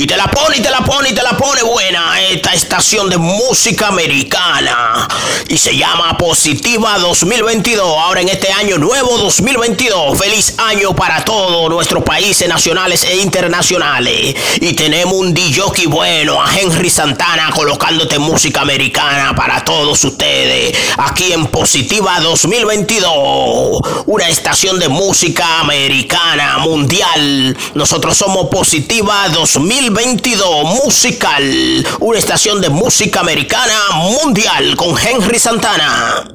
Y te la pone, y te la pone, y te la pone buena esta estación de música americana. Y se llama Positiva 2022. Ahora en este año nuevo 2022. Feliz año para todos nuestros países nacionales e internacionales. Y tenemos un DJ bueno, a Henry Santana, colocándote música americana para todos ustedes. Aquí en Positiva 2022. Una estación de música americana mundial. Nosotros somos Positiva 2022 Musical, una estación de música americana mundial con Henry Santana.